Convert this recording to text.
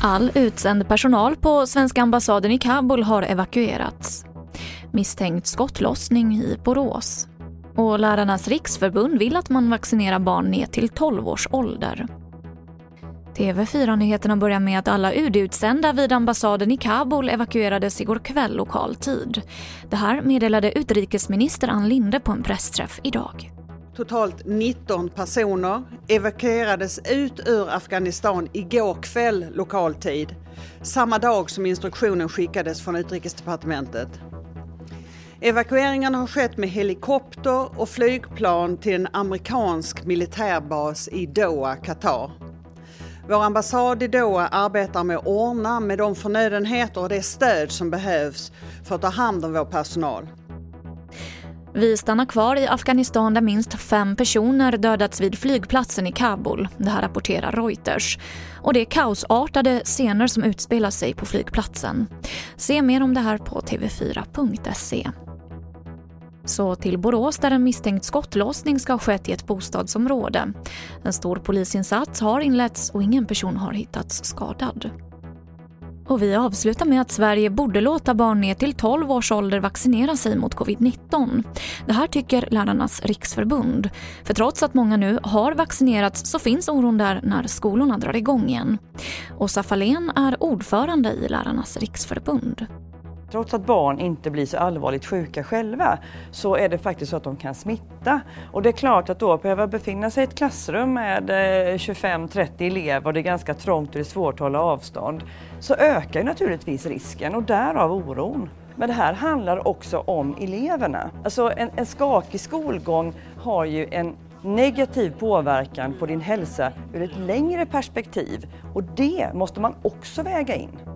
All utsänd personal på svenska ambassaden i Kabul har evakuerats. Misstänkt skottlossning i Borås. Och Lärarnas riksförbund vill att man vaccinerar barn ner till 12 års ålder. TV4-nyheterna börjar med att alla UD-utsända vid ambassaden i Kabul evakuerades igår kväll lokal tid. Det här meddelade utrikesminister Ann Linde på en pressträff idag. Totalt 19 personer evakuerades ut ur Afghanistan igår kväll lokal tid, samma dag som instruktionen skickades från utrikesdepartementet. Evakueringen har skett med helikopter och flygplan till en amerikansk militärbas i Doha, Qatar. Vår ambassad i Doha arbetar med att ordna med de förnödenheter och det stöd som behövs för att ta hand om vår personal. Vi stannar kvar i Afghanistan där minst fem personer dödats vid flygplatsen i Kabul. Det här rapporterar Reuters. Och det är kaosartade scener som utspelar sig på flygplatsen. Se mer om det här på tv4.se. Så till Borås där en misstänkt skottlossning ska ha skett i ett bostadsområde. En stor polisinsats har inletts och ingen person har hittats skadad. Och vi avslutar med att Sverige borde låta barn ner till 12 års ålder vaccinera sig mot covid-19. Det här tycker Lärarnas riksförbund. För trots att många nu har vaccinerats så finns oron där när skolorna drar igång igen. Åsa Fahlén är ordförande i Lärarnas riksförbund. Trots att barn inte blir så allvarligt sjuka själva så är det faktiskt så att de kan smitta. Och det är klart att då behöva befinna sig i ett klassrum med eh, 25-30 elever och det är ganska trångt och det är svårt att hålla avstånd så ökar naturligtvis risken och därav oron. Men det här handlar också om eleverna. Alltså en, en skakig skolgång har ju en negativ påverkan på din hälsa ur ett längre perspektiv och det måste man också väga in.